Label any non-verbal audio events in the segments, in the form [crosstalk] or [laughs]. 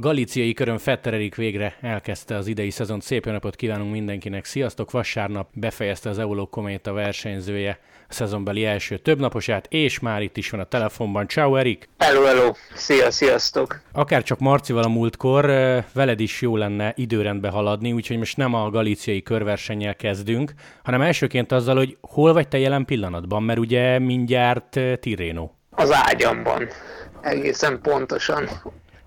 A galíciai körön Fetter Erik végre elkezdte az idei szezont. Szép jó napot kívánunk mindenkinek. Sziasztok! Vasárnap befejezte az Euló Kométa versenyzője a szezonbeli első többnaposát, és már itt is van a telefonban. Ciao Erik! Hello, hello! Szia, sziasztok! Akár csak Marcival a múltkor, veled is jó lenne időrendbe haladni, úgyhogy most nem a galíciai körversennyel kezdünk, hanem elsőként azzal, hogy hol vagy te jelen pillanatban, mert ugye mindjárt Tirreno. Az ágyamban. Egészen pontosan.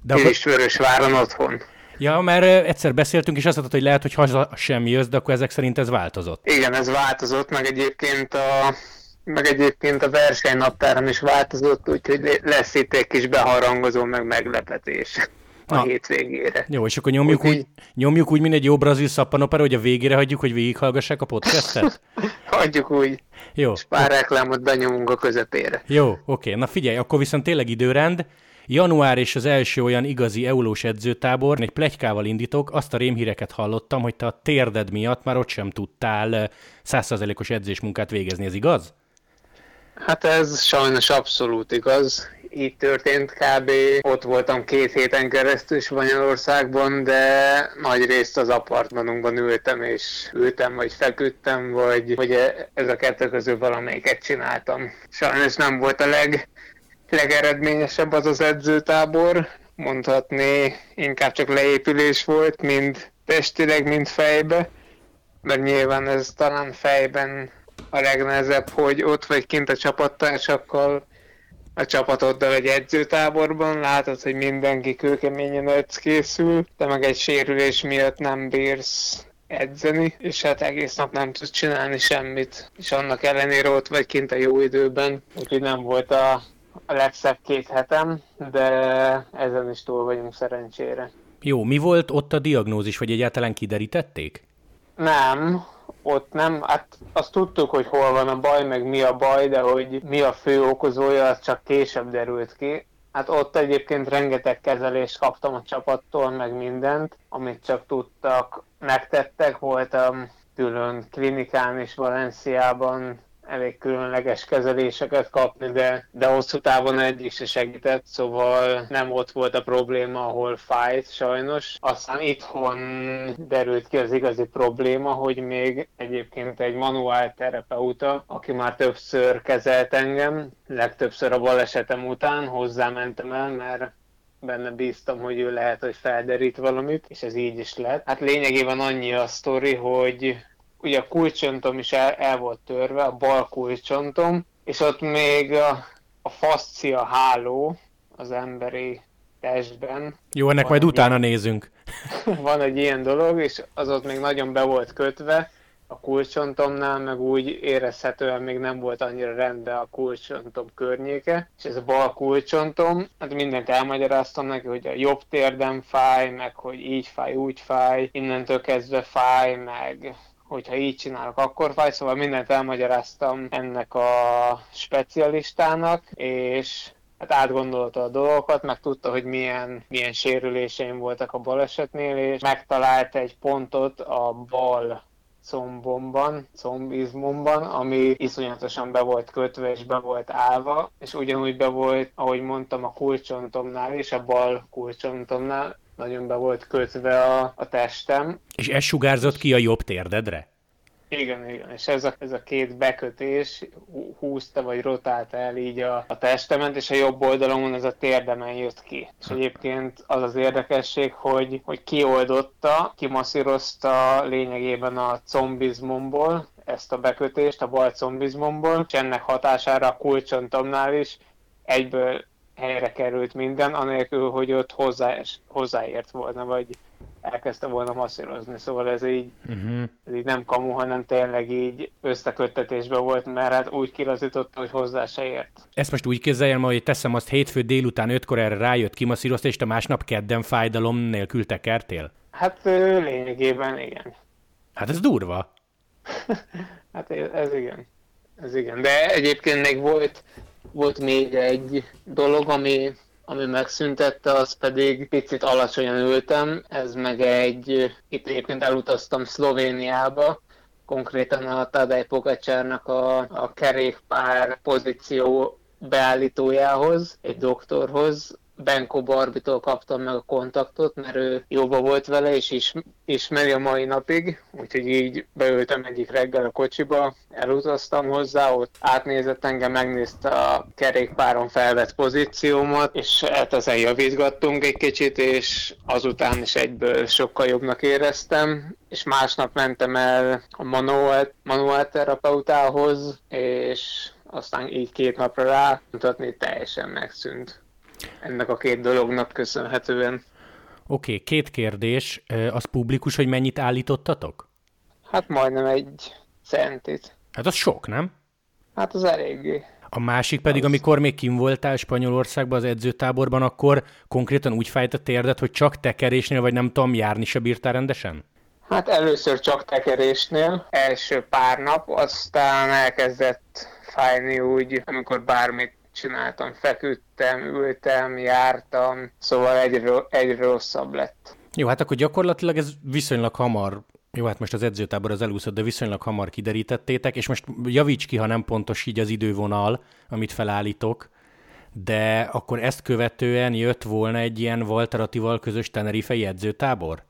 De Én is Vörösváron otthon. Ja, mert egyszer beszéltünk, és azt mondtad, hogy lehet, hogy haza sem jössz, de akkor ezek szerint ez változott. Igen, ez változott, meg egyébként a, meg egyébként a versenynaptáram is változott, úgyhogy lesz itt egy kis beharangozó, meg meglepetés a Na. hétvégére. Jó, és akkor nyomjuk úgy, úgy, nyomjuk úgy, mint egy jó brazil szappanopera, hogy a végére hagyjuk, hogy végighallgassák a podcastet? [laughs] hagyjuk úgy. Jó. És pár reklámot benyomunk a közepére. Jó, oké. Na figyelj, akkor viszont tényleg időrend. Január és az első olyan igazi eulós edzőtábor, egy plegykával indítok, azt a rémhíreket hallottam, hogy te a térded miatt már ott sem tudtál százszerzelékos edzésmunkát végezni, ez igaz? Hát ez sajnos abszolút igaz. Így történt kb. Ott voltam két héten keresztül Spanyolországban, de nagy részt az apartmanunkban ültem, és ültem, vagy feküdtem, vagy, vagy ez a kettő közül valamelyiket csináltam. Sajnos nem volt a leg legeredményesebb az az edzőtábor, mondhatni inkább csak leépülés volt, mind testileg, mind fejbe, mert nyilván ez talán fejben a legnehezebb, hogy ott vagy kint a csapattársakkal, a csapatoddal egy edzőtáborban, látod, hogy mindenki kőkeményen edz készül, de meg egy sérülés miatt nem bírsz edzeni, és hát egész nap nem tudsz csinálni semmit, és annak ellenére ott vagy kint a jó időben, úgyhogy nem volt a a legszebb két hetem, de ezen is túl vagyunk szerencsére. Jó, mi volt ott a diagnózis, vagy egyáltalán kiderítették? Nem, ott nem, hát azt tudtuk, hogy hol van a baj, meg mi a baj, de hogy mi a fő okozója, az csak később derült ki. Hát ott egyébként rengeteg kezelést kaptam a csapattól, meg mindent, amit csak tudtak, megtettek. Voltam külön klinikán is Valenciában, elég különleges kezeléseket kapni, de, de hosszú távon egyik se segített, szóval nem ott volt a probléma, ahol fájt sajnos. Aztán itthon derült ki az igazi probléma, hogy még egyébként egy manuál terapeuta, aki már többször kezelt engem, legtöbbször a balesetem után hozzámentem el, mert benne bíztam, hogy ő lehet, hogy felderít valamit, és ez így is lett. Hát lényegében annyi a sztori, hogy ugye a kulcsontom is el, el volt törve, a bal kulcsontom, és ott még a, a faszcia háló az emberi testben. Jó, ennek majd utána ilyen, nézünk. [laughs] van egy ilyen dolog, és az ott még nagyon be volt kötve, a kulcsontomnál, meg úgy érezhetően még nem volt annyira rendben a kulcsontom környéke, és ez a bal kulcsontom, hát mindent elmagyaráztam neki, hogy a jobb térdem fáj, meg hogy így fáj, úgy fáj, innentől kezdve fáj, meg hogyha így csinálok, akkor fáj, szóval mindent elmagyaráztam ennek a specialistának, és hát átgondolta a dolgokat, meg tudta, hogy milyen, milyen sérüléseim voltak a balesetnél, és megtalált egy pontot a bal combomban, combizmomban, ami iszonyatosan be volt kötve és be volt állva, és ugyanúgy be volt, ahogy mondtam, a kulcsontomnál és a bal kulcsontomnál, nagyon be volt kötve a, a testem. És ez sugárzott ki a jobb térdedre? Igen, igen, és ez a, ez a két bekötés húzta vagy rotálta el így a, a testemet, és a jobb oldalon ez a térdemen jött ki. És egyébként az az érdekesség, hogy, hogy kioldotta, kimasszírozta lényegében a combizmomból ezt a bekötést, a bal combizmomból, és ennek hatására a kulcsontomnál is egyből helyre került minden, anélkül, hogy ott hozzá, hozzáért volna, vagy elkezdte volna masszírozni, szóval ez így, uh-huh. ez így nem kamu, hanem tényleg így összeköttetésben volt, mert hát úgy kilazította, hogy hozzá se ért. Ezt most úgy képzeljem, hogy teszem azt hétfő délután ötkor erre rájött, kimasszírozta, és a másnap kedden fájdalom nélkül tekertél? Hát lényegében igen. Hát ez durva. [laughs] hát ez, ez igen. Ez igen. De egyébként még volt, volt még egy dolog, ami ami megszüntette, az pedig picit alacsonyan ültem, ez meg egy, itt egyébként elutaztam Szlovéniába, konkrétan a Tadej Pogacsárnak a, a kerékpár pozíció beállítójához, egy doktorhoz, Benko Barbitól kaptam meg a kontaktot, mert ő jóba volt vele, és is, ismeri a mai napig, úgyhogy így beültem egyik reggel a kocsiba, elutaztam hozzá, ott átnézett engem, megnézte a kerékpáron felvett pozíciómat, és hát ezen javítgattunk egy kicsit, és azután is egyből sokkal jobbnak éreztem, és másnap mentem el a manuál, manuál terapeutához, és aztán így két napra rá mutatni teljesen megszűnt. Ennek a két dolognak köszönhetően. Oké, okay, két kérdés. Az publikus, hogy mennyit állítottatok? Hát majdnem egy centit. Hát az sok, nem? Hát az eléggé. A másik pedig, az... amikor még kim voltál Spanyolországban az edzőtáborban, akkor konkrétan úgy fájt a térdet, hogy csak tekerésnél, vagy nem tudom, járni se bírtál rendesen? Hát először csak tekerésnél, első pár nap, aztán elkezdett fájni úgy, amikor bármit csináltam, feküdtem, ültem, jártam, szóval egyre, egyre rosszabb lett. Jó, hát akkor gyakorlatilag ez viszonylag hamar jó, hát most az edzőtábor az elúszott, de viszonylag hamar kiderítettétek, és most javíts ki, ha nem pontos így az idővonal, amit felállítok, de akkor ezt követően jött volna egy ilyen Walter Attival közös Tenerife edzőtábor?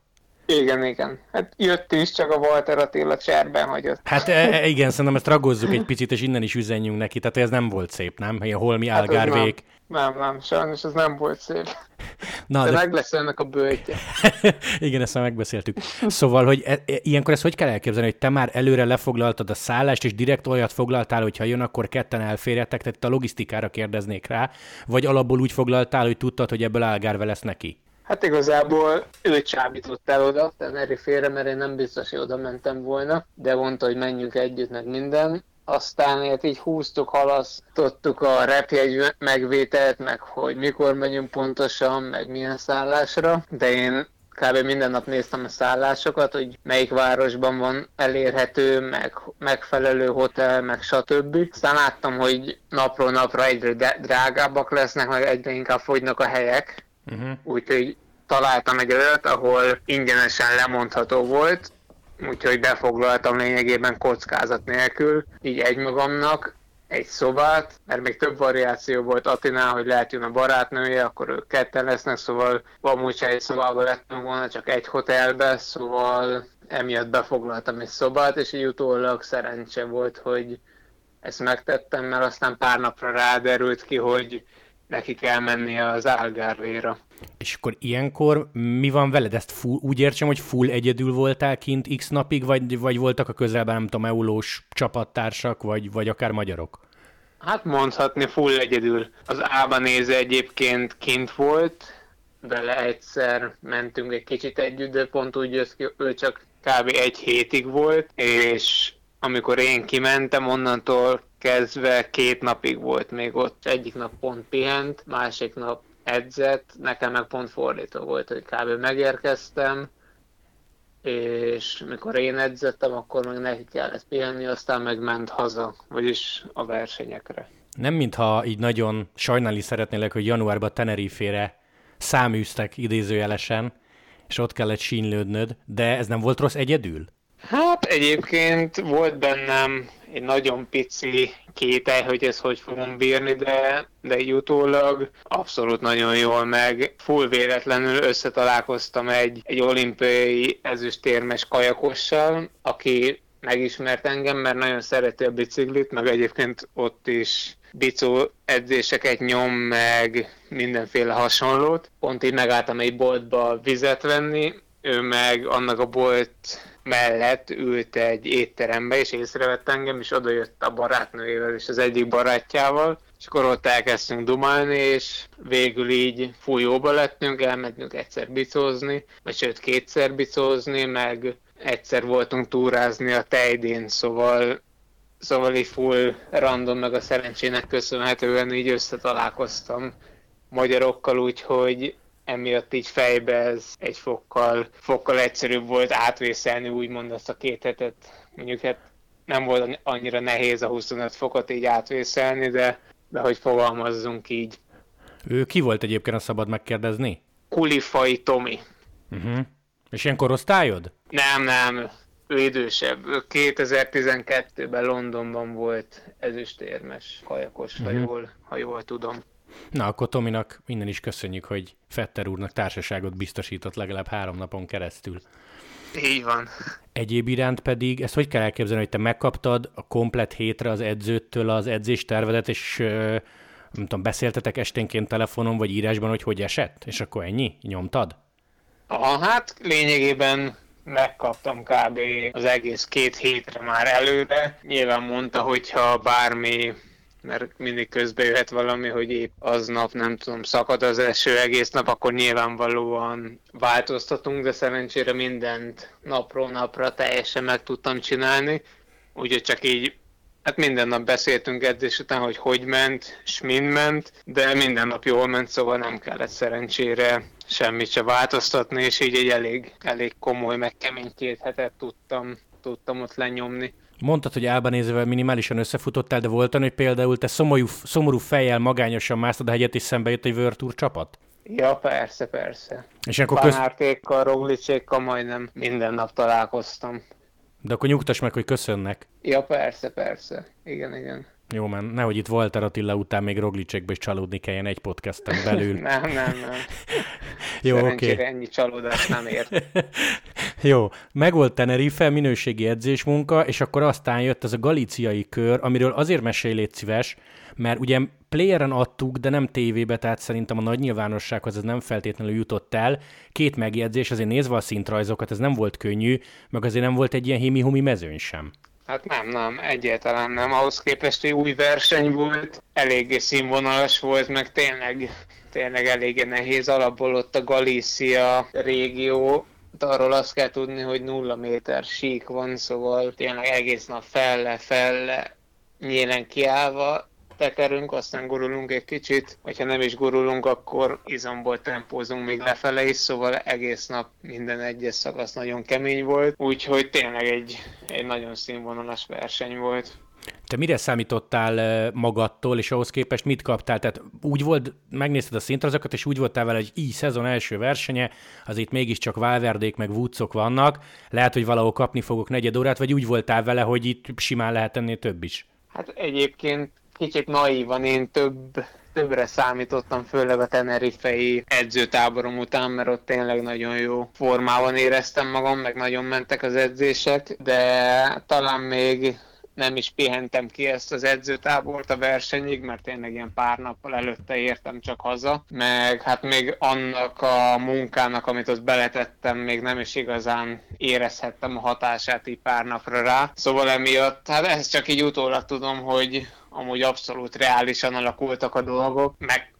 Igen, igen. Hát jött is, csak a Walter Attila cserben hagyott. Hát e, e, igen, szerintem ezt ragozzuk egy picit, és innen is üzenjünk neki. Tehát ez nem volt szép, nem? Ilyen holmi hát álgárvék. Nem, nem, nem, sajnos ez nem volt szép. Na, de, de meg lesz ennek a bőtje. [laughs] igen, ezt már megbeszéltük. Szóval, hogy e, e, ilyenkor ezt hogy kell elképzelni, hogy te már előre lefoglaltad a szállást, és direkt olyat foglaltál, hogy ha jön, akkor ketten elférjetek, tehát a logisztikára kérdeznék rá, vagy alapból úgy foglaltál, hogy tudtad, hogy ebből álgárve lesz neki? Hát igazából ő csábított el oda, Teneri félre, mert én nem biztos, hogy oda mentem volna, de mondta, hogy menjünk együtt, meg minden. Aztán ilyet így húztuk, halasztottuk a repjegy megvételt, meg hogy mikor megyünk pontosan, meg milyen szállásra, de én kb. minden nap néztem a szállásokat, hogy melyik városban van elérhető, meg megfelelő hotel, meg stb. Aztán láttam, hogy napról napra egyre drágábbak lesznek, meg egyre inkább fogynak a helyek, Uh-huh. Úgyhogy találtam egy olyat, ahol ingyenesen lemondható volt, úgyhogy befoglaltam lényegében kockázat nélkül, így egymagamnak egy szobát, mert még több variáció volt Atinál, hogy lehet jön a barátnője, akkor ők ketten lesznek, szóval amúgy egy szobában lettem volna, csak egy hotelbe, szóval emiatt befoglaltam egy szobát, és így utólag szerencse volt, hogy ezt megtettem, mert aztán pár napra ráderült ki, hogy neki kell mennie az Algarvéra. És akkor ilyenkor mi van veled? Ezt full, úgy értsem, hogy full egyedül voltál kint x napig, vagy, vagy voltak a közelben, nem tudom, eulós csapattársak, vagy, vagy akár magyarok? Hát mondhatni full egyedül. Az Ába néző egyébként kint volt, vele egyszer mentünk egy kicsit együtt, de pont úgy jössz ki, ő csak kb. egy hétig volt, és amikor én kimentem, onnantól kezdve két napig volt még ott. Egyik nap pont pihent, másik nap edzett, nekem meg pont fordító volt, hogy kb. megérkeztem, és mikor én edzettem, akkor meg neki kellett pihenni, aztán meg ment haza, vagyis a versenyekre. Nem mintha így nagyon sajnálni szeretnélek, hogy januárban Tenerife-re száműztek idézőjelesen, és ott kellett sínlődnöd, de ez nem volt rossz egyedül? Hát egyébként volt bennem egy nagyon pici kétel, hogy ez hogy fogom bírni, de, de így utólag abszolút nagyon jól meg. Full véletlenül összetalálkoztam egy, egy olimpiai ezüstérmes kajakossal, aki megismert engem, mert nagyon szereti a biciklit, meg egyébként ott is bicó edzéseket nyom, meg mindenféle hasonlót. Pont így megálltam egy boltba vizet venni, ő meg annak a bolt mellett ült egy étterembe, és észrevett engem, és oda jött a barátnőjével és az egyik barátjával, és akkor ott elkezdtünk dumálni, és végül így fújóba lettünk, elmentünk egyszer bicózni, vagy sőt kétszer bicózni, meg egyszer voltunk túrázni a tejdén, szóval szóval így full random, meg a szerencsének köszönhetően így összetalálkoztam magyarokkal, úgyhogy emiatt így fejbe ez egy fokkal, fokkal egyszerűbb volt átvészelni úgymond azt a két hetet. Mondjuk hát nem volt annyira nehéz a 25 fokot így átvészelni, de, de hogy fogalmazzunk így. Ő ki volt egyébként, a szabad megkérdezni? Kulifai Tomi. Uh-huh. És ilyen korosztályod? Nem, nem. Ő idősebb. 2012-ben Londonban volt ezüstérmes kajakos, uh-huh. ha, mhm. jól, ha jól tudom. Na, akkor Tominak innen is köszönjük, hogy Fetter úrnak társaságot biztosított legalább három napon keresztül. Így van. Egyéb iránt pedig, ezt hogy kell elképzelni, hogy te megkaptad a komplet hétre az edzőtől az edzés tervedet, és nem tudom, beszéltetek esténként telefonon vagy írásban, hogy hogy esett, és akkor ennyi? Nyomtad? Aha, hát lényegében megkaptam kb. az egész két hétre már előre. Nyilván mondta, hogyha bármi mert mindig közbe jöhet valami, hogy épp aznap, nem tudom, szakad az eső egész nap, akkor nyilvánvalóan változtatunk, de szerencsére mindent napról napra teljesen meg tudtam csinálni. Úgyhogy csak így Hát minden nap beszéltünk edzés után, hogy hogy ment, és mind ment, de minden nap jól ment, szóval nem kellett szerencsére semmit se változtatni, és így egy elég, elég komoly, meg kemény két hetet tudtam, tudtam ott lenyomni. Mondtad, hogy Albanézővel minimálisan összefutottál, de volt hogy például te szomorú, szomorú fejjel magányosan másztad a hegyet, és szembe jött egy Tour csapat? Ja, persze, persze. És akkor köz... Roglicsékkal majdnem minden nap találkoztam. De akkor nyugtass meg, hogy köszönnek. Ja, persze, persze. Igen, igen. Jó, mert nehogy itt Walter Attila után még Roglicsekbe is csalódni kelljen egy podcasten belül. [laughs] nem, nem, nem. Jó, oké. Okay. ennyi csalódást nem ért. [laughs] Jó, megvolt Tenerife, minőségi edzésmunka, és akkor aztán jött ez a galíciai kör, amiről azért mesélj légy szíves, mert ugye playeren adtuk, de nem tévébe, tehát szerintem a nagy nyilvánossághoz ez nem feltétlenül jutott el. Két megjegyzés, azért nézve a szintrajzokat, ez nem volt könnyű, meg azért nem volt egy ilyen himi-humi mezőny sem. Hát nem, nem, egyáltalán nem. Ahhoz képest egy új verseny volt, eléggé színvonalas volt, meg tényleg, tényleg eléggé nehéz alapból ott a Galícia régió, arról azt kell tudni, hogy nulla méter sík van, szóval tényleg egész nap felle-felle nyílen kiállva, tekerünk, aztán gurulunk egy kicsit, hogyha nem is gurulunk, akkor izomból tempózunk még lefele is, szóval egész nap minden egyes szakasz nagyon kemény volt, úgyhogy tényleg egy, egy nagyon színvonalas verseny volt. Te mire számítottál magadtól, és ahhoz képest mit kaptál? Tehát úgy volt, megnézted a szintrazokat, és úgy voltál vele, hogy így szezon első versenye, az itt mégiscsak Valverdék meg Woodsok vannak, lehet, hogy valahol kapni fogok negyed órát, vagy úgy voltál vele, hogy itt simán lehet ennél több is? Hát egyébként kicsit naívan én több, többre számítottam, főleg a Tenerifei edzőtáborom után, mert ott tényleg nagyon jó formában éreztem magam, meg nagyon mentek az edzések, de talán még nem is pihentem ki ezt az edzőtábort a versenyig, mert tényleg ilyen pár nappal előtte értem csak haza, meg hát még annak a munkának, amit ott beletettem, még nem is igazán érezhettem a hatását így pár napra rá. Szóval emiatt, hát ezt csak így utólag tudom, hogy amúgy abszolút reálisan alakultak a dolgok, meg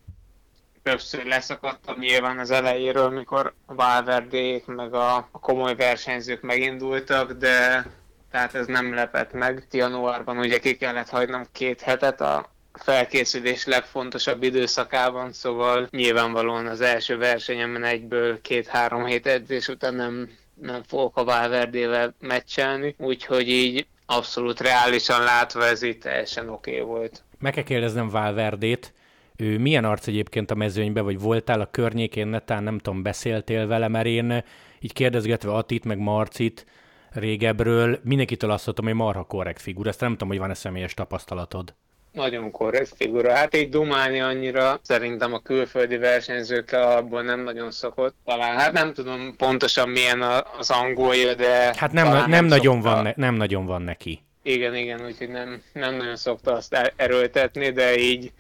többször leszakadtam nyilván az elejéről, mikor a Valverdék meg a, a komoly versenyzők megindultak, de tehát ez nem lepett meg. Januárban ugye ki kellett hagynom két hetet a felkészülés legfontosabb időszakában, szóval nyilvánvalóan az első versenyemen egyből két-három hét edzés után nem, nem fogok a Valverdével meccselni, úgyhogy így abszolút reálisan látva ez itt teljesen oké okay volt. Meg kell kérdeznem Valverdét, ő milyen arc egyébként a mezőnybe, vagy voltál a környékén, netán nem tudom, beszéltél vele, mert én így kérdezgetve Atit, meg Marcit régebről, mindenkitől azt mondtam, hogy marha korrekt figura, ezt nem tudom, hogy van-e személyes tapasztalatod. Nagyon korrekt figura. Hát így dumálni annyira szerintem a külföldi versenyzőkkel abból nem nagyon szokott. Talán, hát nem tudom pontosan milyen az angolja, de... Hát nem, nem, nem, nagyon van ne, nem nagyon van neki. Igen, igen, úgyhogy nem, nem nagyon szokta azt erőltetni, de így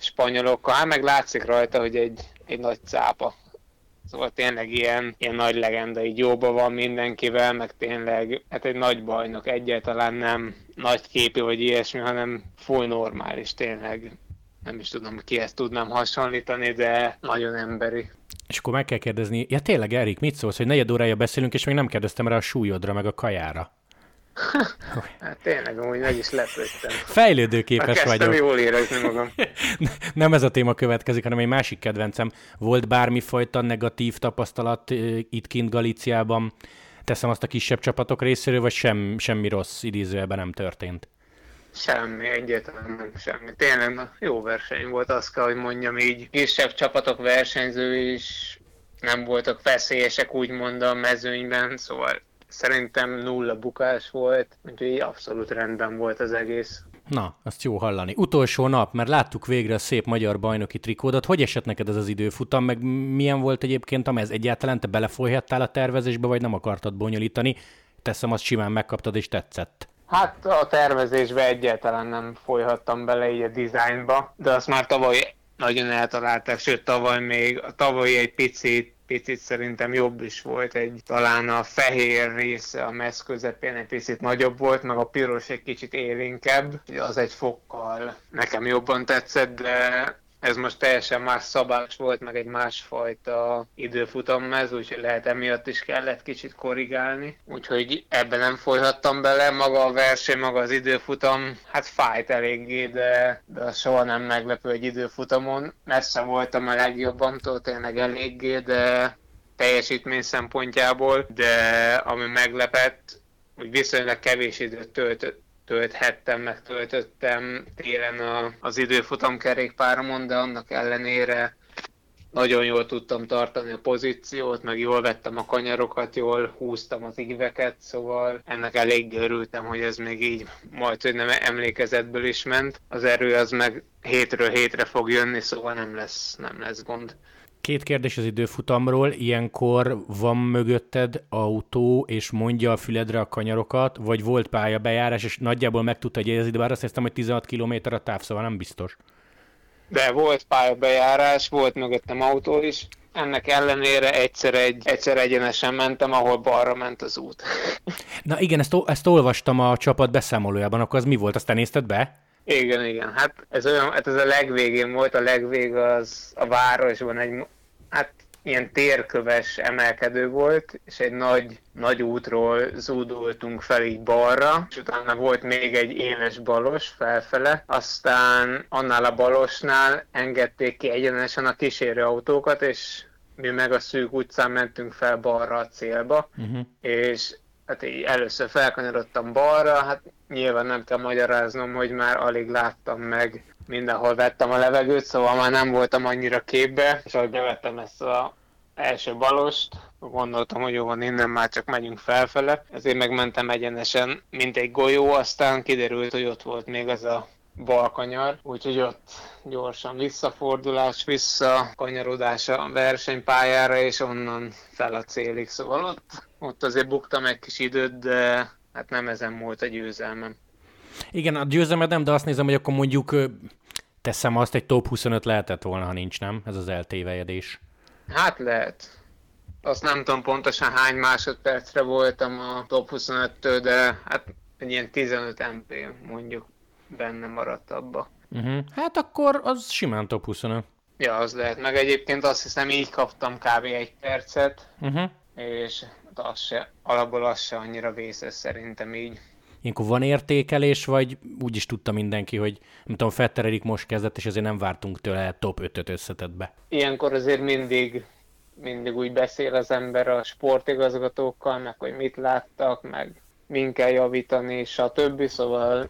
spanyolokkal, hát meg látszik rajta, hogy egy, egy nagy cápa. Szóval tényleg ilyen, ilyen nagy legenda, így jóba van mindenkivel, meg tényleg hát egy nagy bajnok, egyáltalán nem nagy képi vagy ilyesmi, hanem full normális tényleg. Nem is tudom, ki ezt tudnám hasonlítani, de nagyon emberi. És akkor meg kell kérdezni, ja tényleg Erik, mit szólsz, hogy negyed órája beszélünk, és még nem kérdeztem rá a súlyodra, meg a kajára. [laughs] Hát tényleg, amúgy meg is lepődtem. Fejlődőképes hát vagyok. jól érezni magam. [laughs] Nem ez a téma következik, hanem egy másik kedvencem. Volt bármifajta negatív tapasztalat itt kint Galíciában? Teszem azt a kisebb csapatok részéről, vagy sem, semmi rossz idézőjelben nem történt? Semmi, egyáltalán nem semmi. Tényleg jó verseny volt, azt kell, hogy mondjam így. Kisebb csapatok versenyző is nem voltak veszélyesek, úgymond a mezőnyben, szóval szerintem nulla bukás volt, úgyhogy abszolút rendben volt az egész. Na, azt jó hallani. Utolsó nap, mert láttuk végre a szép magyar bajnoki trikódat. Hogy esett neked ez az időfutam, meg milyen volt egyébként, ez egyáltalán te belefolyhattál a tervezésbe, vagy nem akartad bonyolítani? Teszem, azt simán megkaptad és tetszett. Hát a tervezésbe egyáltalán nem folyhattam bele így a dizájnba, de azt már tavaly nagyon eltalálták, sőt tavaly még, tavaly egy picit picit szerintem jobb is volt, egy talán a fehér része a mesz közepén egy picit nagyobb volt, meg a piros egy kicsit élénkebb, az egy fokkal nekem jobban tetszett, de ez most teljesen más szabás volt, meg egy másfajta időfutammez, úgyhogy lehet emiatt is kellett kicsit korrigálni. Úgyhogy ebben nem folyhattam bele, maga a verseny, maga az időfutam, hát fájt eléggé, de, de az soha nem meglepő egy időfutamon. Messze voltam a legjobbamtól, tényleg eléggé, de teljesítmény szempontjából, de ami meglepett, hogy viszonylag kevés időt töltött, tölthettem, meg töltöttem télen a, az időfutam kerékpáromon, de annak ellenére nagyon jól tudtam tartani a pozíciót, meg jól vettem a kanyarokat, jól húztam az íveket, szóval ennek elég örültem, hogy ez még így majd, hogy nem emlékezetből is ment. Az erő az meg hétről hétre fog jönni, szóval nem lesz, nem lesz gond. Két kérdés az időfutamról. Ilyenkor van mögötted autó, és mondja a füledre a kanyarokat, vagy volt pályabejárás, és nagyjából meg tudta jegyezni, de bár azt hiszem, hogy 16 km a táv, szóval nem biztos. De volt pályabejárás, volt mögöttem autó is. Ennek ellenére egyszer, egy, egyszer egyenesen mentem, ahol balra ment az út. Na igen, ezt, ezt olvastam a csapat beszámolójában, akkor az mi volt? Azt te nézted be? Igen, igen. Hát ez olyan, hát ez a legvégén volt, a legvég az a városban egy hát ilyen térköves emelkedő volt, és egy nagy, nagy útról zúdultunk fel így balra, és utána volt még egy éles balos felfele, aztán annál a balosnál engedték ki egyenesen a kísérőautókat, és mi meg a szűk utcán mentünk fel balra a célba, uh-huh. és hát így először felkanyarodtam balra, hát nyilván nem kell magyaráznom, hogy már alig láttam meg. Mindenhol vettem a levegőt, szóval már nem voltam annyira képbe, és ahogy bevettem ezt a első balost, gondoltam, hogy jó van, innen már csak megyünk felfele, ezért megmentem egyenesen, mint egy golyó, aztán kiderült, hogy ott volt még az a balkanyar, úgyhogy ott gyorsan visszafordulás, visszakanyarodás a versenypályára, és onnan fel a célig, szóval ott, ott azért buktam egy kis időt, de hát nem ezen volt a győzelmem. Igen, a győzelmet nem, de azt nézem, hogy akkor mondjuk teszem azt, egy top 25 lehetett volna, ha nincs, nem? Ez az eltévejedés. Hát lehet. Azt nem tudom pontosan hány másodpercre voltam a top 25-től, de hát egy ilyen 15 MP mondjuk benne maradt abba. Uh-huh. Hát akkor az simán top 25. Ja, az lehet. Meg egyébként azt hiszem így kaptam kb. egy percet, uh-huh. és az se, alapból az se annyira vészes szerintem így. Ilyenkor van értékelés, vagy úgy is tudta mindenki, hogy nem tudom, Fetter Erik most kezdett, és azért nem vártunk tőle top 5-öt összetett be. Ilyenkor azért mindig, mindig úgy beszél az ember a sportigazgatókkal, meg hogy mit láttak, meg min kell javítani, stb. Szóval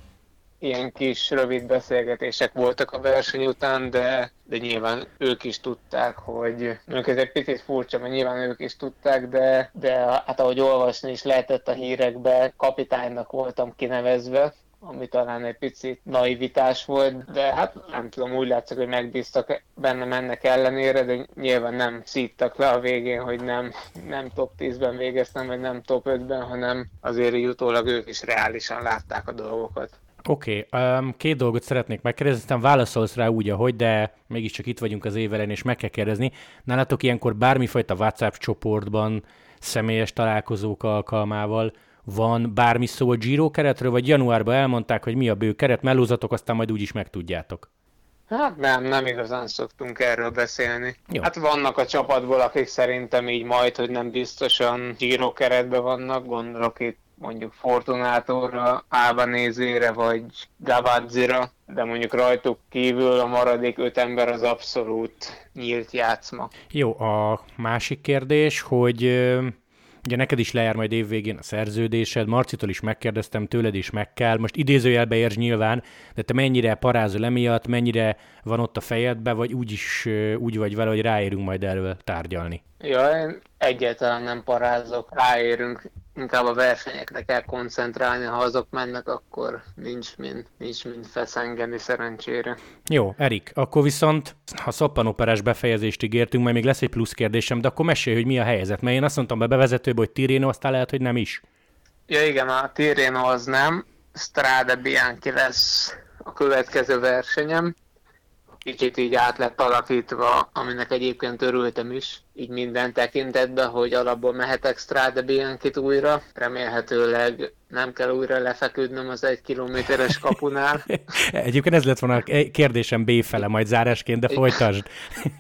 ilyen kis rövid beszélgetések voltak a verseny után, de, de nyilván ők is tudták, hogy mondjuk ez egy picit furcsa, mert nyilván ők is tudták, de, de hát ahogy olvasni is lehetett a hírekbe, kapitánynak voltam kinevezve, ami talán egy picit naivitás volt, de hát nem tudom, úgy látszik, hogy megbíztak bennem ennek ellenére, de nyilván nem szíttak le a végén, hogy nem, nem top 10-ben végeztem, vagy nem top 5-ben, hanem azért jutólag ők is reálisan látták a dolgokat. Oké, okay, um, két dolgot szeretnék megkérdezni, aztán válaszolsz rá úgy, ahogy, de mégiscsak itt vagyunk az évelen, és meg kell kérdezni. Nálatok ilyenkor bármifajta WhatsApp csoportban, személyes találkozók alkalmával van bármi szó a Giro keretről, vagy januárban elmondták, hogy mi a bő keret, mellózatok, aztán majd úgyis megtudjátok. Hát nem, nem igazán szoktunk erről beszélni. Jó. Hát vannak a csapatból, akik szerintem így majd, hogy nem biztosan Giro keretben vannak, gondolok itt mondjuk Fortunátorra, Albanézére vagy Gavadzira, de mondjuk rajtuk kívül a maradék öt ember az abszolút nyílt játszma. Jó, a másik kérdés, hogy Ugye neked is lejár majd évvégén a szerződésed, Marcitól is megkérdeztem, tőled is meg kell. Most idézőjelbe érts nyilván, de te mennyire parázol emiatt, mennyire van ott a fejedbe, vagy úgy is úgy vagy vele, hogy ráérünk majd erről tárgyalni? Ja, én egyáltalán nem parázok, ráérünk, inkább a versenyekre kell koncentrálni, ha azok mennek, akkor nincs mind, nincs mind feszengeni szerencsére. Jó, Erik, akkor viszont, ha szoppanoperás befejezést ígértünk, majd még lesz egy plusz kérdésem, de akkor mesélj, hogy mi a helyzet, mert én azt mondtam be bevezetőbe, hogy Tirreno, aztán lehet, hogy nem is. Ja igen, a Tirreno az nem, Strade Bianchi lesz a következő versenyem. Kicsit így át lett alakítva, aminek egyébként örültem is, így minden tekintetben, hogy alapból mehetek Strade Bianchi-t újra. Remélhetőleg nem kell újra lefeküdnöm az egy kilométeres kapunál. [laughs] Egyébként ez lett volna a kérdésem B fele, majd zárásként, de folytasd.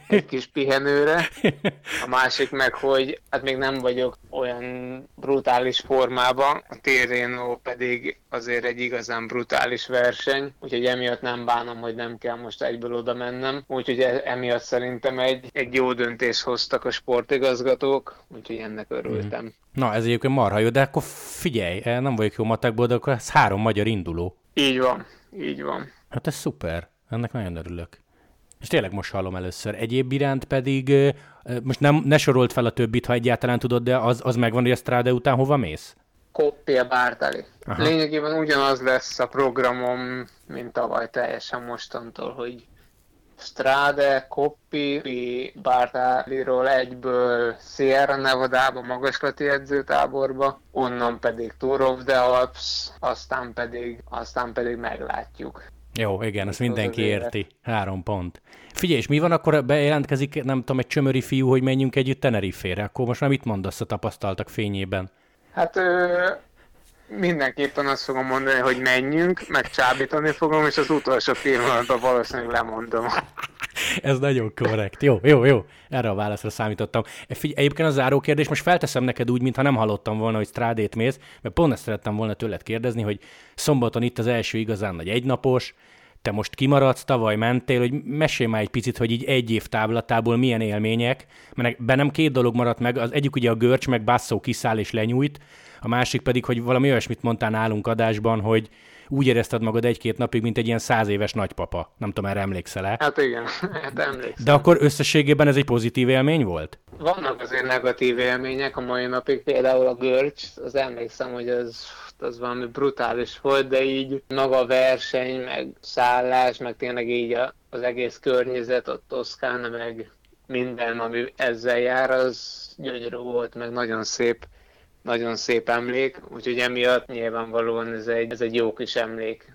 Egy kis pihenőre. [laughs] A másik meg, hogy hát még nem vagyok olyan brutális formában, a Tirreno pedig azért egy igazán brutális verseny, úgyhogy emiatt nem bánom, hogy nem kell most egyből oda mennem. Úgyhogy e- emiatt szerintem egy, egy jó döntés hoztak a sportigazgatók, úgyhogy ennek örültem. Mm. Na, ez egyébként marha jó, de akkor figyelj, eh, nem vagyok jó matekból, de akkor ez három magyar induló. Így van, így van. Hát ez szuper, ennek nagyon örülök. És tényleg most hallom először. Egyéb iránt pedig, eh, most nem, ne sorolt fel a többit, ha egyáltalán tudod, de az, az megvan, hogy a Strade után hova mész? Koppia Bártali. Lényegében ugyanaz lesz a programom, mint tavaly teljesen mostantól, hogy Strade, Koppi, Bartáliról egyből Sierra Nevada-ba, magaslati edzőtáborba, onnan pedig Tour of the Alps, aztán pedig, aztán pedig meglátjuk. Jó, igen, ezt mindenki érti. Három pont. Figyelj, és mi van akkor, bejelentkezik, nem tudom, egy csömöri fiú, hogy menjünk együtt Tenerife-re, akkor most már mit mondasz a tapasztaltak fényében? Hát mindenképpen azt fogom mondani, hogy menjünk, meg csábítani fogom, és az utolsó pillanatban valószínűleg lemondom. Ez nagyon korrekt. Jó, jó, jó. Erre a válaszra számítottam. Figy- egyébként a záró kérdés, most felteszem neked úgy, mintha nem hallottam volna, hogy strádét mész, mert pont ezt szerettem volna tőled kérdezni, hogy szombaton itt az első igazán nagy egynapos, te most kimaradsz, tavaly mentél, hogy mesélj már egy picit, hogy így egy év távlatából milyen élmények, mert bennem két dolog maradt meg, az egyik ugye a görcs, meg basszó kiszáll és lenyújt, a másik pedig, hogy valami olyasmit mondtál nálunk adásban, hogy úgy érezted magad egy-két napig, mint egy ilyen száz éves nagypapa. Nem tudom, erre emlékszel-e? Hát igen, [laughs] hát emlékszem. De akkor összességében ez egy pozitív élmény volt? Vannak azért negatív élmények a mai napig, például a görcs, az emlékszem, hogy az az valami brutális volt, de így maga a verseny, meg szállás, meg tényleg így az egész környezet, a Toszkán, meg minden, ami ezzel jár, az gyönyörű volt, meg nagyon szép nagyon szép emlék, úgyhogy emiatt nyilvánvalóan ez egy, ez egy jó kis emlék.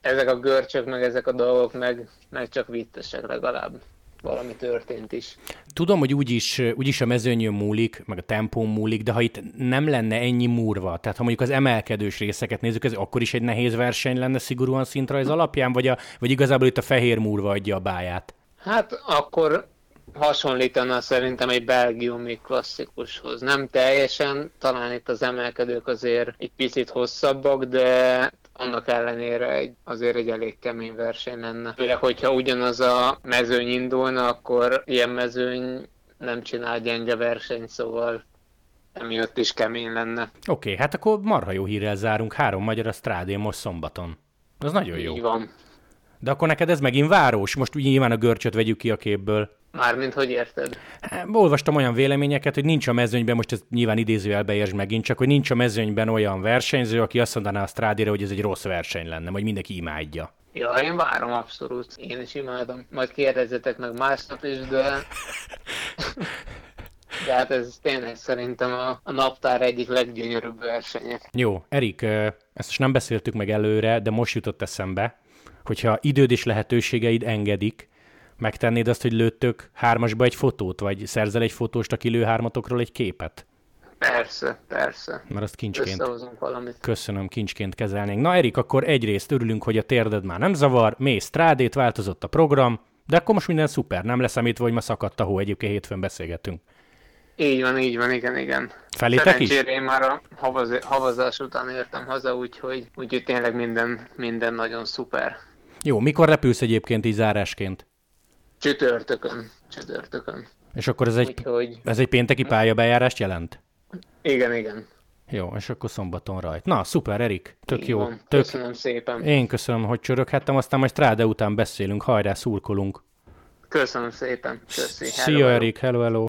Ezek a görcsök, meg ezek a dolgok meg, meg csak vittesek legalább valami történt is. Tudom, hogy úgyis, úgyis a mezőnyön múlik, meg a tempón múlik, de ha itt nem lenne ennyi múrva, tehát ha mondjuk az emelkedős részeket nézzük, ez akkor is egy nehéz verseny lenne szigorúan szintrajz alapján, vagy, a, vagy igazából itt a fehér múrva adja a báját? Hát akkor hasonlítana szerintem egy belgiumi klasszikushoz. Nem teljesen, talán itt az emelkedők azért egy picit hosszabbak, de annak ellenére egy, azért egy elég kemény verseny lenne. Főleg, hogyha ugyanaz a mezőny indulna, akkor ilyen mezőny nem csinál gyenge versenyt, szóval emiatt is kemény lenne. Oké, okay, hát akkor marha jó hírrel zárunk. Három magyar a strádén most szombaton. Az nagyon jó. Így van. De akkor neked ez megint város? Most nyilván a görcsöt vegyük ki a képből. Mármint, hogy érted? Hát, olvastam olyan véleményeket, hogy nincs a mezőnyben, most ez nyilván idézőjelbe értsd megint, csak hogy nincs a mezőnyben olyan versenyző, aki azt mondaná a strádére, hogy ez egy rossz verseny lenne, vagy mindenki imádja. Ja, én várom abszolút. Én is imádom. Majd kérdezzetek meg másnap is, de... [laughs] De hát ez tényleg szerintem a, a naptár egyik leggyönyörűbb versenye. Jó, Erik, ezt most nem beszéltük meg előre, de most jutott eszembe, hogyha időd és lehetőségeid engedik, megtennéd azt, hogy lőttök hármasba egy fotót, vagy szerzel egy fotóst, aki lő hármatokról egy képet? Persze, persze. Mert azt kincsként. valamit. Köszönöm, kincsként kezelnénk. Na Erik, akkor egyrészt örülünk, hogy a térded már nem zavar, mész trádét, változott a program, de akkor most minden szuper, nem említve, hogy ma szakadt a hó, egyébként hétfőn beszélgetünk. Így van, így van, igen, igen. Felétek is? én már a havaz, havazás után értem haza, úgyhogy, úgyhogy tényleg minden, minden nagyon szuper. Jó, mikor repülsz egyébként így zárásként? Csütörtökön. Csütörtökön. És akkor ez egy, Úgyhogy... ez egy pénteki pályabejárást jelent? Igen, igen. Jó, és akkor szombaton rajt. Na, szuper, Erik, tök Így jó. Van. Tök... Köszönöm szépen. Én köszönöm, hogy csöröghettem, aztán majd Stráde után beszélünk, hajrá, szurkolunk. Köszönöm szépen. Köszi. Szia, hello, Erik, hello, hello.